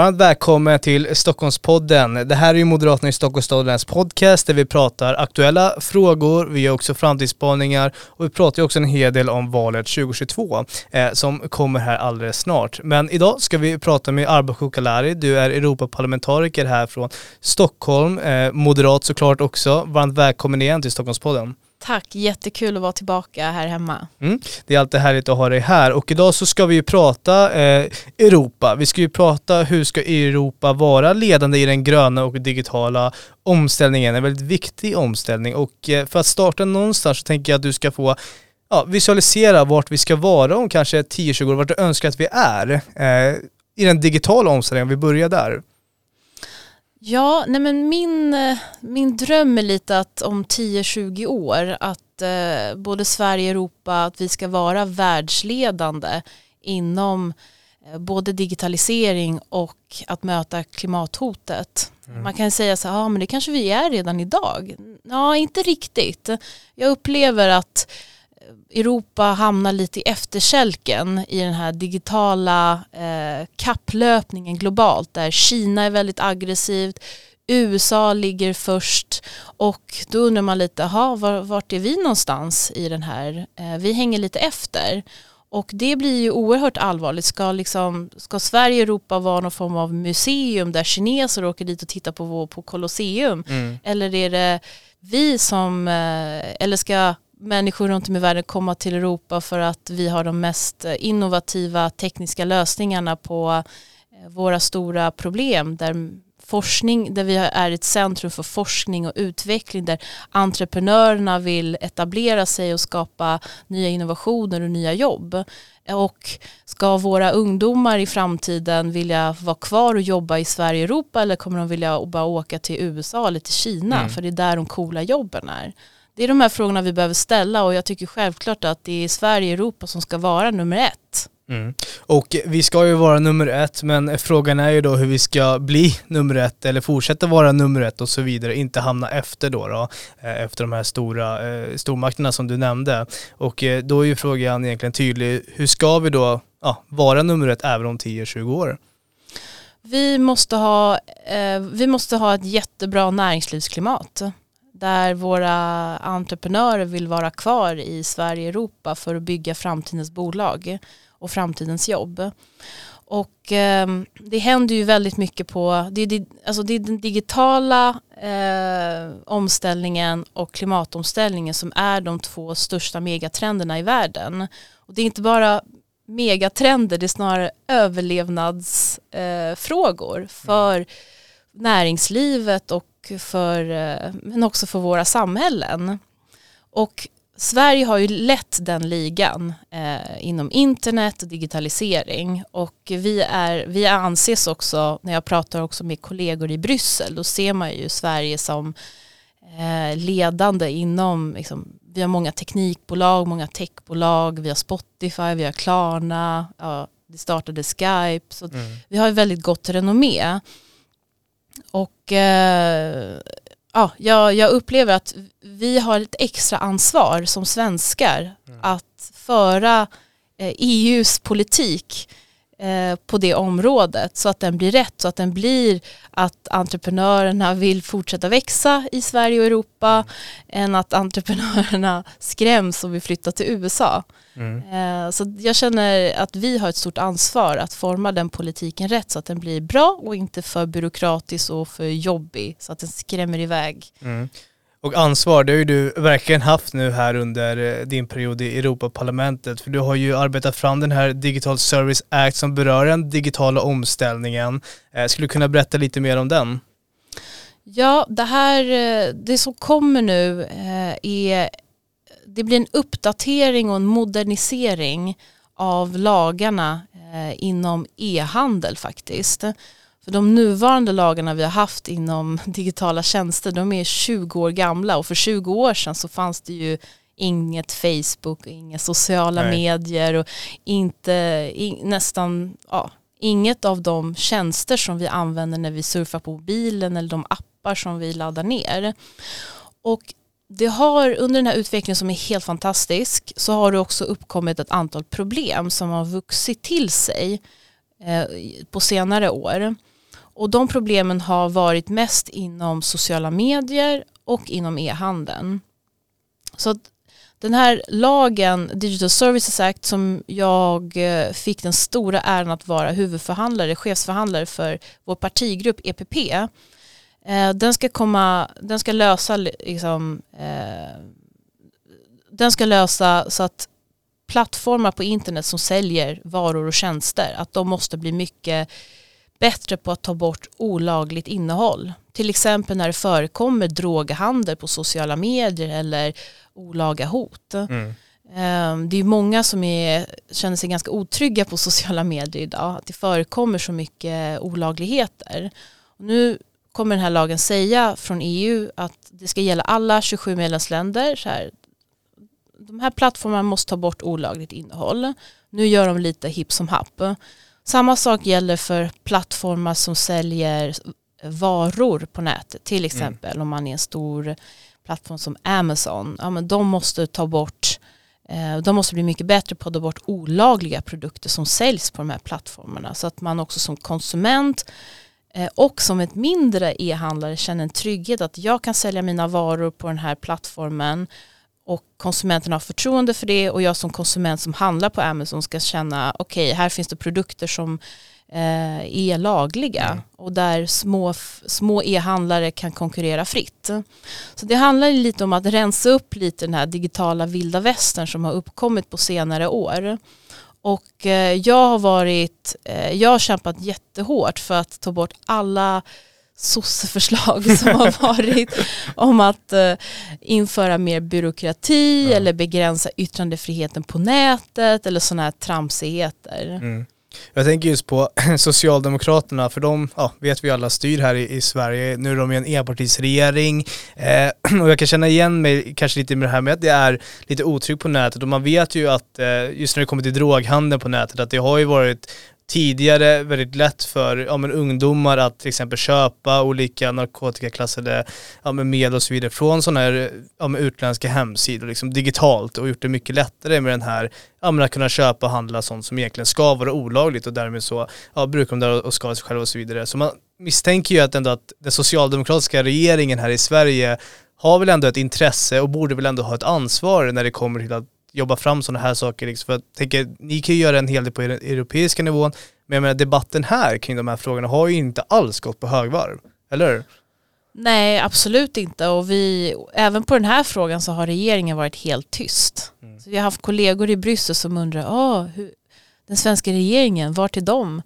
Varmt välkommen till Stockholmspodden. Det här är ju Moderaterna i Stockholms stad och läns podcast där vi pratar aktuella frågor, vi gör också framtidsspaningar och vi pratar ju också en hel del om valet 2022 eh, som kommer här alldeles snart. Men idag ska vi prata med Arba Kukalari, du är Europaparlamentariker här från Stockholm, eh, moderat såklart också. Varmt välkommen igen till Stockholmspodden. Tack, jättekul att vara tillbaka här hemma. Mm. Det är alltid härligt att ha dig här och idag så ska vi ju prata eh, Europa. Vi ska ju prata hur ska Europa vara ledande i den gröna och digitala omställningen. En väldigt viktig omställning och eh, för att starta någonstans så tänker jag att du ska få ja, visualisera vart vi ska vara om kanske 10-20 år, vart du önskar att vi är eh, i den digitala omställningen. Vi börjar där. Ja, nej men min, eh, min dröm är lite att om 10-20 år att eh, både Sverige och Europa att vi ska vara världsledande inom eh, både digitalisering och att möta klimathotet. Mm. Man kan säga så här, ja men det kanske vi är redan idag. Ja, inte riktigt. Jag upplever att Europa hamnar lite i efterkälken i den här digitala eh, kapplöpningen globalt där Kina är väldigt aggressivt, USA ligger först och då undrar man lite, aha, var, vart är vi någonstans i den här, eh, vi hänger lite efter och det blir ju oerhört allvarligt. Ska, liksom, ska Sverige och Europa vara någon form av museum där kineser åker dit och tittar på, på Colosseum? Mm. Eller är det vi som, eh, eller ska människor runt om i världen komma till Europa för att vi har de mest innovativa tekniska lösningarna på eh, våra stora problem där forskning, där vi är ett centrum för forskning och utveckling där entreprenörerna vill etablera sig och skapa nya innovationer och nya jobb. Och ska våra ungdomar i framtiden vilja vara kvar och jobba i Sverige och Europa eller kommer de vilja bara åka till USA eller till Kina mm. för det är där de coola jobben är det är de här frågorna vi behöver ställa och jag tycker självklart att det är Sverige och Europa som ska vara nummer ett. Mm. Och vi ska ju vara nummer ett, men frågan är ju då hur vi ska bli nummer ett eller fortsätta vara nummer ett och så vidare, inte hamna efter då, då eh, efter de här stora eh, stormakterna som du nämnde. Och eh, då är ju frågan egentligen tydlig, hur ska vi då ja, vara nummer ett även om 10-20 år? Vi måste, ha, eh, vi måste ha ett jättebra näringslivsklimat där våra entreprenörer vill vara kvar i Sverige och Europa för att bygga framtidens bolag och framtidens jobb. Och eh, det händer ju väldigt mycket på, det är, det, alltså det är den digitala eh, omställningen och klimatomställningen som är de två största megatrenderna i världen. Och det är inte bara megatrender, det är snarare överlevnadsfrågor eh, för mm näringslivet och för, eh, men också för våra samhällen. Och Sverige har ju lett den ligan eh, inom internet och digitalisering och vi, är, vi anses också, när jag pratar också med kollegor i Bryssel, då ser man ju Sverige som eh, ledande inom, liksom, vi har många teknikbolag, många techbolag, vi har Spotify, vi har Klarna, ja, det startade Skype, så mm. vi har ett väldigt gott renommé. Och eh, ja, jag, jag, upplever att vi har ett extra ansvar som svenskar mm. att föra eh, EUs politik Eh, på det området så att den blir rätt, så att den blir att entreprenörerna vill fortsätta växa i Sverige och Europa mm. än att entreprenörerna skräms och vill flytta till USA. Mm. Eh, så jag känner att vi har ett stort ansvar att forma den politiken rätt så att den blir bra och inte för byråkratisk och för jobbig så att den skrämmer iväg. Mm. Och ansvar, det har ju du verkligen haft nu här under eh, din period i Europaparlamentet. För du har ju arbetat fram den här Digital Service Act som berör den digitala omställningen. Eh, skulle du kunna berätta lite mer om den? Ja, det här, eh, det som kommer nu är, det blir en uppdatering och en modernisering av lagarna inom e-handel faktiskt. För de nuvarande lagarna vi har haft inom digitala tjänster de är 20 år gamla och för 20 år sedan så fanns det ju inget Facebook, inga sociala Nej. medier och inte in, nästan ja, inget av de tjänster som vi använder när vi surfar på mobilen eller de appar som vi laddar ner. Och det har under den här utvecklingen som är helt fantastisk så har det också uppkommit ett antal problem som har vuxit till sig eh, på senare år. Och de problemen har varit mest inom sociala medier och inom e-handeln. Så att den här lagen, Digital Services Act, som jag eh, fick den stora äran att vara huvudförhandlare, chefsförhandlare för vår partigrupp EPP, eh, den ska komma, den ska lösa liksom, eh, den ska lösa så att plattformar på internet som säljer varor och tjänster, att de måste bli mycket bättre på att ta bort olagligt innehåll. Till exempel när det förekommer droghandel på sociala medier eller olaga hot. Mm. Ehm, det är många som är, känner sig ganska otrygga på sociala medier idag. Att det förekommer så mycket olagligheter. Och nu kommer den här lagen säga från EU att det ska gälla alla 27 medlemsländer. Så här, de här plattformarna måste ta bort olagligt innehåll. Nu gör de lite hipp som happ. Samma sak gäller för plattformar som säljer varor på nätet. Till mm. exempel mm. om man är en stor plattform som Amazon. Ja, men de måste ta bort eh, de måste bli mycket bättre på att ta bort olagliga produkter som säljs på de här plattformarna. Så att man också som konsument eh, och som ett mindre e-handlare känner en trygghet att jag kan sälja mina varor på den här plattformen och konsumenten har förtroende för det och jag som konsument som handlar på Amazon ska känna okej okay, här finns det produkter som eh, är lagliga mm. och där små, små e-handlare kan konkurrera fritt. Så det handlar lite om att rensa upp lite den här digitala vilda västern som har uppkommit på senare år. Och eh, jag har varit, eh, jag har kämpat jättehårt för att ta bort alla sosseförslag som har varit om att uh, införa mer byråkrati ja. eller begränsa yttrandefriheten på nätet eller sådana här tramsigheter. Mm. Jag tänker just på Socialdemokraterna, för de, ja, vet vi alla, styr här i, i Sverige. Nu är de i en enpartisregering eh, och jag kan känna igen mig kanske lite med det här med att det är lite otryggt på nätet och man vet ju att eh, just när det kommer till droghandeln på nätet att det har ju varit tidigare väldigt lätt för ja, men ungdomar att till exempel köpa olika narkotikaklassade ja, men medel och så vidare från sådana här ja, men utländska hemsidor liksom digitalt och gjort det mycket lättare med den här ja, men att kunna köpa och handla sånt som egentligen ska vara olagligt och därmed så ja, brukar de där och skada sig själva och så vidare. Så man misstänker ju att ändå att den socialdemokratiska regeringen här i Sverige har väl ändå ett intresse och borde väl ändå ha ett ansvar när det kommer till att jobba fram sådana här saker. Liksom. För jag tänker, ni kan ju göra en hel del på den europeiska nivån, men jag menar, debatten här kring de här frågorna har ju inte alls gått på högvarv, eller Nej, absolut inte. Och vi, även på den här frågan så har regeringen varit helt tyst. Mm. Så vi har haft kollegor i Bryssel som undrar, oh, hur, den svenska regeringen, vart är de?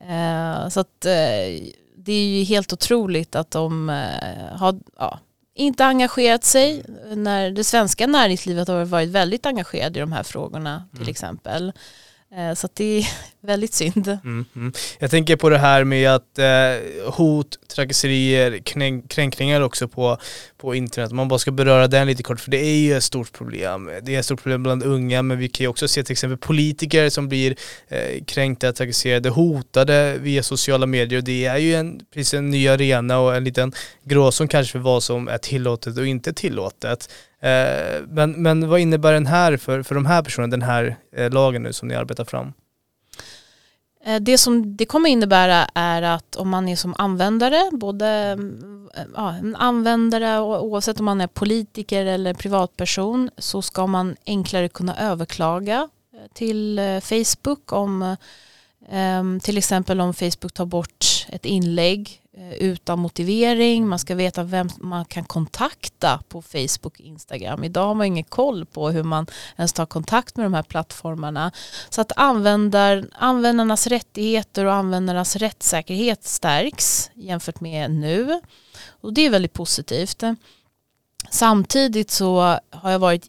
Eh, så att eh, det är ju helt otroligt att de eh, har, ja, inte engagerat sig när det svenska näringslivet har varit väldigt engagerad i de här frågorna till mm. exempel. Eh, så det är väldigt synd. Mm, mm. Jag tänker på det här med att eh, hot, trakasserier, kränk kränkningar också på, på internet. Man bara ska beröra den lite kort för det är ju ett stort problem. Det är ett stort problem bland unga men vi kan ju också se till exempel politiker som blir eh, kränkta, trakasserade, hotade via sociala medier och det är ju en, precis en ny arena och en liten gråzon kanske för vad som är tillåtet och inte tillåtet. Eh, men, men vad innebär den här för, för de här personerna, den här eh, lagen nu som ni arbetar fram? Eh, det som det kommer innebära är att om man är som användare, både ja, en användare oavsett om man är politiker eller privatperson så ska man enklare kunna överklaga eh, till eh, Facebook om eh, till exempel om Facebook tar bort ett inlägg Eh, utan motivering, man ska veta vem man kan kontakta på Facebook och Instagram. Idag har man ingen koll på hur man ens tar kontakt med de här plattformarna. Så att användar, användarnas rättigheter och användarnas rättssäkerhet stärks jämfört med nu. Och det är väldigt positivt. Samtidigt så har jag varit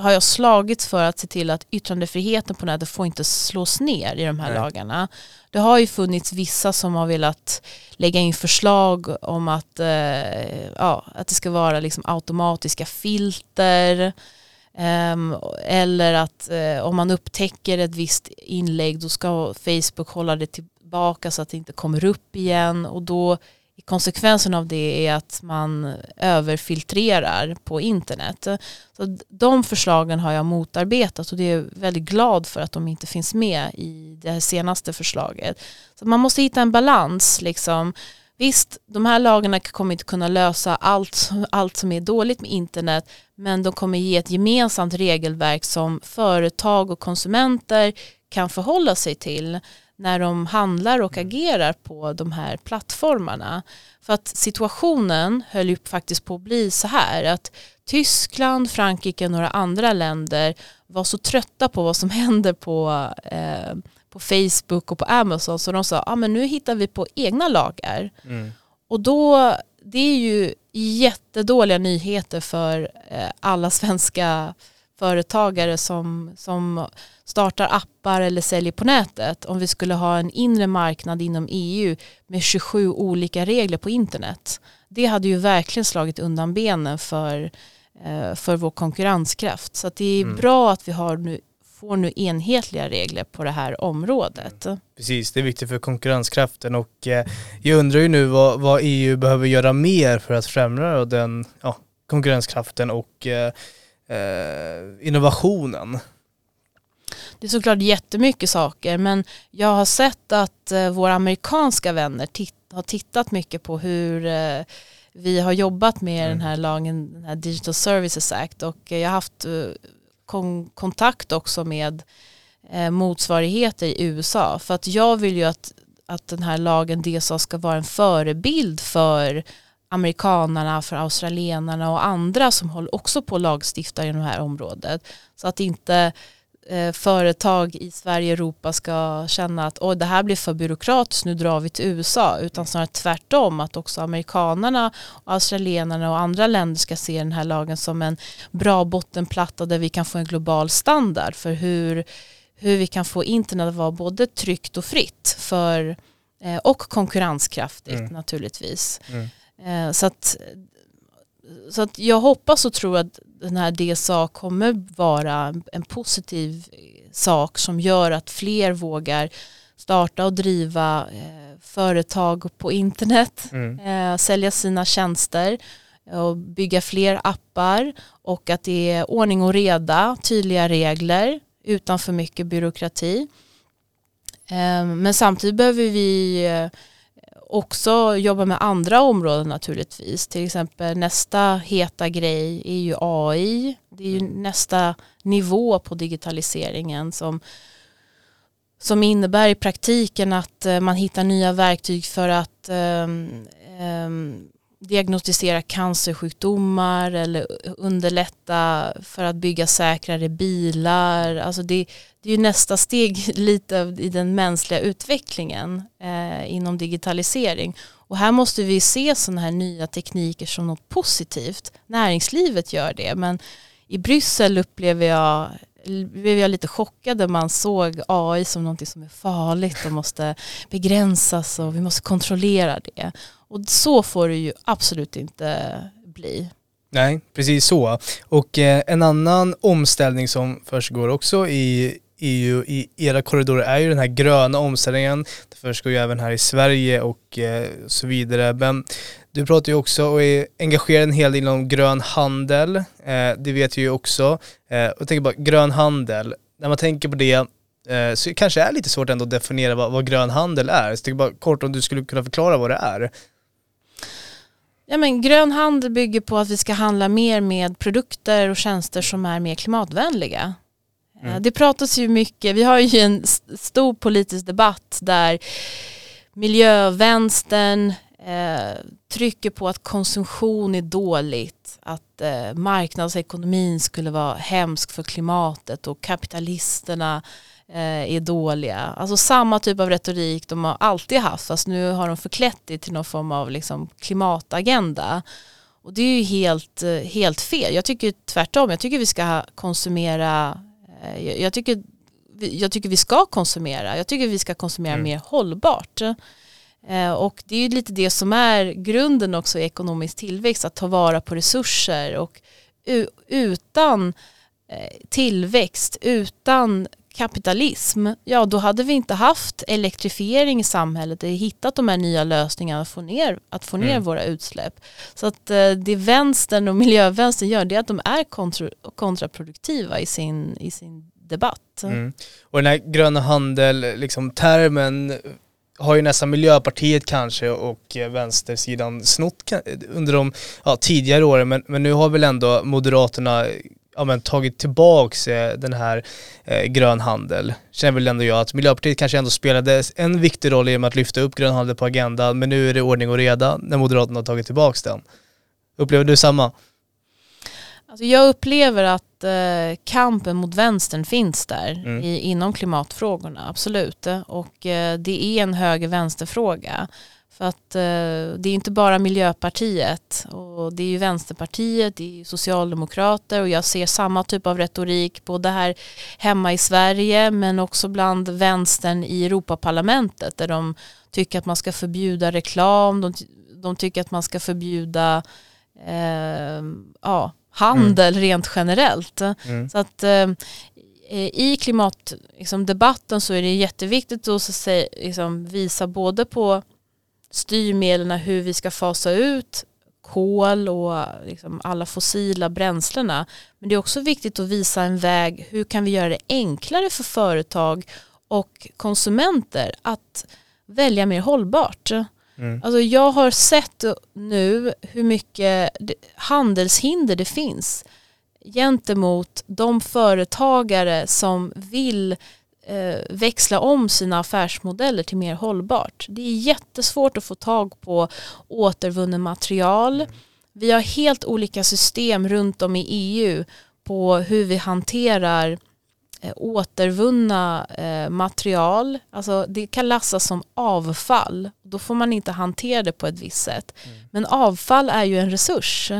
har jag slagits för att se till att yttrandefriheten på nätet får inte slås ner i de här Nej. lagarna. Det har ju funnits vissa som har velat lägga in förslag om att, eh, ja, att det ska vara liksom automatiska filter Um, eller att uh, om man upptäcker ett visst inlägg då ska Facebook hålla det till, tillbaka så att det inte kommer upp igen och då konsekvensen av det är att man överfiltrerar på internet. Så de förslagen har jag motarbetat och det är väldigt glad för att de inte finns med i det här senaste förslaget. Så man måste hitta en balans. Liksom. Visst, de här lagarna kommer inte kunna lösa allt, allt som är dåligt med internet men de kommer ge ett gemensamt regelverk som företag och konsumenter kan förhålla sig till när de handlar och agerar på de här plattformarna. För att situationen höll ju faktiskt på att bli så här att Tyskland, Frankrike och några andra länder var så trötta på vad som händer på, eh, på Facebook och på Amazon så de sa ah, men nu hittar vi på egna lagar. Mm. Och då, det är ju jättedåliga nyheter för eh, alla svenska företagare som, som startar appar eller säljer på nätet om vi skulle ha en inre marknad inom EU med 27 olika regler på internet. Det hade ju verkligen slagit undan benen för, eh, för vår konkurrenskraft. Så det är mm. bra att vi har nu, får nu enhetliga regler på det här området. Precis, det är viktigt för konkurrenskraften och eh, jag undrar ju nu vad, vad, EU behöver göra mer för att främja den ja, konkurrenskraften och eh, eh innovationen. Det är såklart jättemycket saker men jag har sett att eh, våra amerikanska vänner titt har tittat mycket på hur eh, vi har jobbat med mm. den här lagen, den här Digital Services Act och jag har haft eh, kon kontakt också med motsvarigheter i USA för att jag vill ju att, att den här lagen DSA ska vara en förebild för amerikanarna, för australienarna och andra som håller också på att lagstifta i det här området. Så att inte eh, företag i Sverige och Europa ska känna att oh, det här blir för byråkratiskt, nu drar vi till USA, utan snarare tvärtom att också amerikanerna, australienarna och andra länder ska se den här lagen som en bra bottenplatta där vi kan få en global standard för hur, hur vi kan få internet att vara både tryggt och fritt för, eh, och konkurrenskraftigt mm. naturligtvis. Mm. Eh, så att så att jag hoppas och tror att den här DSA kommer vara en positiv sak som gör att fler vågar starta och driva eh, företag på internet, mm. eh, sälja sina tjänster och bygga fler appar och att det är ordning och reda, tydliga regler utan för mycket byråkrati. Eh, men samtidigt behöver vi eh, också jobba med andra områden naturligtvis. Till exempel nästa heta grej är ju AI. Det är ju mm. nästa nivå på digitaliseringen som, som innebär i praktiken att eh, man hittar nya verktyg för att um, um, diagnostisera cancersjukdomar eller underlätta för att bygga säkrare bilar. Alltså det, det är ju nästa steg lite i den mänskliga utvecklingen eh, inom digitalisering. Och här måste vi se sådana här nya tekniker som något positivt. Näringslivet gör det men i Bryssel upplever jag blev jag lite chockad när man såg AI som något som är farligt och måste begränsas och vi måste kontrollera det. Och så får det ju absolut inte bli. Nej, precis så. Och eh, en annan omställning som försiggår också i EU i era korridorer är ju den här gröna omställningen. Det försiggår ju även här i Sverige och eh, så vidare. Men du pratar ju också och är engagerad en hel del inom grön handel. Eh, det vet jag ju också. Eh, och jag tänker bara grön handel, när man tänker på det eh, så kanske det är lite svårt ändå att definiera vad, vad grön handel är. Så jag tänker bara kort om du skulle kunna förklara vad det är. Ja, men grön handel bygger på att vi ska handla mer med produkter och tjänster som är mer klimatvänliga. Mm. Det pratas ju mycket, vi har ju en stor politisk debatt där miljövänstern eh, trycker på att konsumtion är dåligt, att eh, marknadsekonomin skulle vara hemsk för klimatet och kapitalisterna Eh, är dåliga. Alltså samma typ av retorik de har alltid haft fast nu har de förklätt det till någon form av liksom klimatagenda. Och det är ju helt, eh, helt fel. Jag tycker tvärtom, jag tycker vi ska konsumera, eh, jag tycker, jag tycker vi ska konsumera, jag tycker vi ska konsumera mm. mer hållbart. Och det är ju lite det som är grunden också i ekonomisk tillväxt, att ta vara på resurser och utan tillväxt, utan kapitalism, ja då hade vi inte haft elektrifiering i samhället, eller hittat de här nya lösningarna att få ner, att få ner mm. våra utsläpp. Så att eh, det vänstern och miljövänstern gör det är att de är kontra, kontraproduktiva i sin, i sin debatt. Mm. Och den här gröna handel, liksom termen har ju nästan Miljöpartiet kanske och vänstersidan snott under de ja, tidigare åren men, men nu har väl ändå Moderaterna ja, men, tagit tillbaks eh, den här eh, grön handel. Känner väl ändå jag att Miljöpartiet kanske ändå spelade en viktig roll i att lyfta upp grön handel på agendan men nu är det ordning och reda när Moderaterna har tagit tillbaks den. Upplever du samma? Alltså jag upplever att eh, kampen mot vänstern finns där mm. i, inom klimatfrågorna, absolut. Och eh, det är en höger-vänsterfråga. För att eh, det är inte bara Miljöpartiet och det är ju Vänsterpartiet, det är Socialdemokrater och jag ser samma typ av retorik både här hemma i Sverige men också bland vänstern i Europaparlamentet där de tycker att man ska förbjuda reklam, de, de tycker att man ska förbjuda eh, ja, handel mm. rent generellt. Mm. Så att eh, i klimatdebatten liksom, så är det jätteviktigt att så, liksom, visa både på styrmedlen hur vi ska fasa ut kol och liksom alla fossila bränslena. Men det är också viktigt att visa en väg, hur kan vi göra det enklare för företag och konsumenter att välja mer hållbart. Mm. Alltså jag har sett nu hur mycket handelshinder det finns gentemot de företagare som vill växla om sina affärsmodeller till mer hållbart. Det är jättesvårt att få tag på återvunnen material. Vi har helt olika system runt om i EU på hur vi hanterar eh, återvunna eh, material. Alltså det kan klassas som avfall. Då får man inte hantera det på ett visst sätt. Mm. Men avfall är ju en resurs.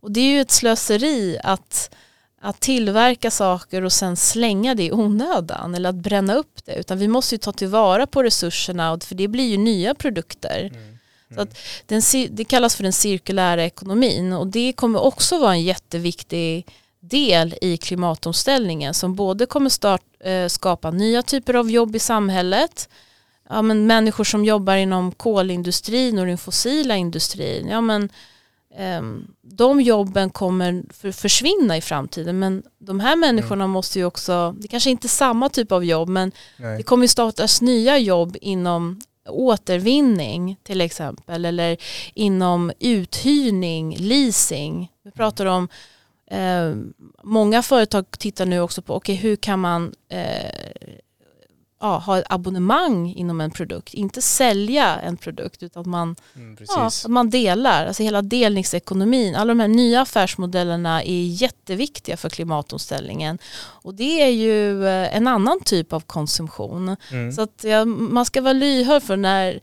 Och det är ju ett slöseri att att tillverka saker och sen slänga det i onödan eller att bränna upp det utan vi måste ju ta tillvara på resurserna för det blir ju nya produkter. Mm. Mm. Så att den, det kallas för den cirkulära ekonomin och det kommer också vara en jätteviktig del i klimatomställningen som både kommer start, eh, skapa nya typer av jobb i samhället ja, men människor som jobbar inom kolindustrin och den fossila industrin ja, men, de jobben kommer försvinna i framtiden men de här människorna mm. måste ju också, det kanske inte är samma typ av jobb men Nej. det kommer startas nya jobb inom återvinning till exempel eller inom uthyrning, leasing. Vi pratar om eh, många företag tittar nu också på okay, hur kan man eh, ja, ha ett abonnemang inom en produkt, inte sälja en produkt utan att man, mm, ja, att man delar, alltså hela delningsekonomin, alla de här nya affärsmodellerna är jätteviktiga för klimatomställningen. Och det är ju eh, en annan typ av konsumtion. Mm. Så att ja, man ska vara lyhörd för när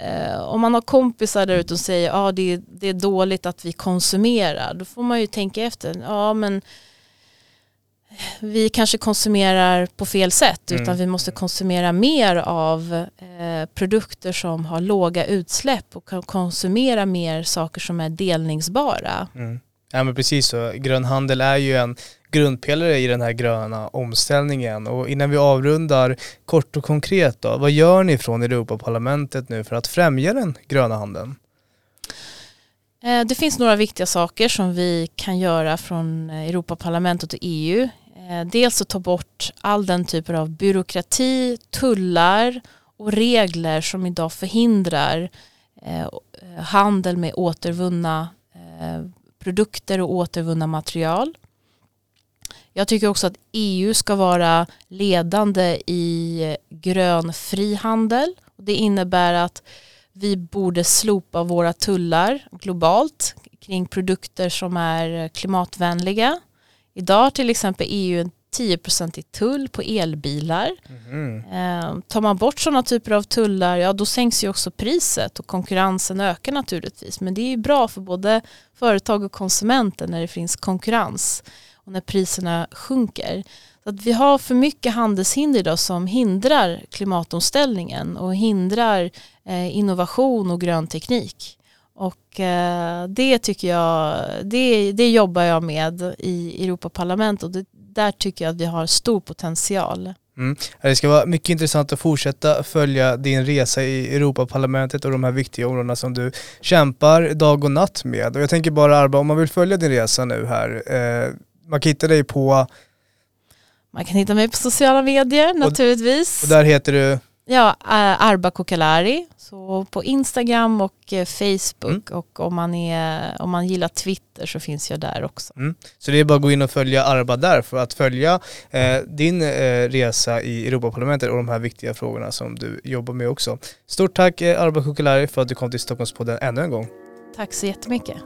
eh, om man har kompisar där ute och säger att ah, det, det är dåligt att vi konsumerar, då får man ju tänka efter, ja men vi kanske konsumerar på fel sätt mm. utan vi måste konsumera mer av eh, produkter som har låga utsläpp och konsumera mer saker som är delningsbara. Mm. Ja men precis så, grön handel är ju en grundpelare i den här gröna omställningen och innan vi avrundar kort och konkret då, vad gör ni från Europaparlamentet nu för att främja den gröna handeln? Eh, det finns några viktiga saker som vi kan göra från Europaparlamentet och EU. Eh, dels att ta bort all den typen av byråkrati, tullar och regler som idag förhindrar eh, eh, handel med återvunna produkter och återvunna material. Jag tycker också att EU ska vara ledande i grön frihandel. Det innebär att vi borde slopa våra tullar globalt kring produkter som är klimatvänliga. Idag till exempel EU en 10% tull på elbilar. Mm. Eh, tar man bort sådana typer av tullar, ja då sänks ju också priset och konkurrensen ökar naturligtvis. Men det är ju bra för både företag och konsumenter när det finns konkurrens och när priserna sjunker. Så att vi har för mycket handelshinder idag som hindrar klimatomställningen och hindrar eh, innovation och grön teknik. Och eh, det tycker jag, det, det jobbar jag med i Europaparlamentet och det, där tycker jag att vi har stor potential. Mm. Det ska vara mycket intressant att fortsätta följa din resa i Europaparlamentet och de här viktiga områdena som du kämpar dag och natt med. Och jag tänker bara Arba, om man vill följa din resa nu här, eh, man kan hitta dig på... Man kan hitta mig på sociala medier naturligtvis. Och där heter du? Ja, eh, Arba Kokalari. Så på Instagram och eh, Facebook mm. och om man, är, om man gillar Twitter så finns jag där också. Mm. Så det är bara att gå in och följa Arba där för att följa eh, din eh, resa i Europaparlamentet och de här viktiga frågorna som du jobbar med också. Stort tack eh, Arba Kokalari för att du kom till Stockholmspodden ännu en gång. Tack så jättemycket.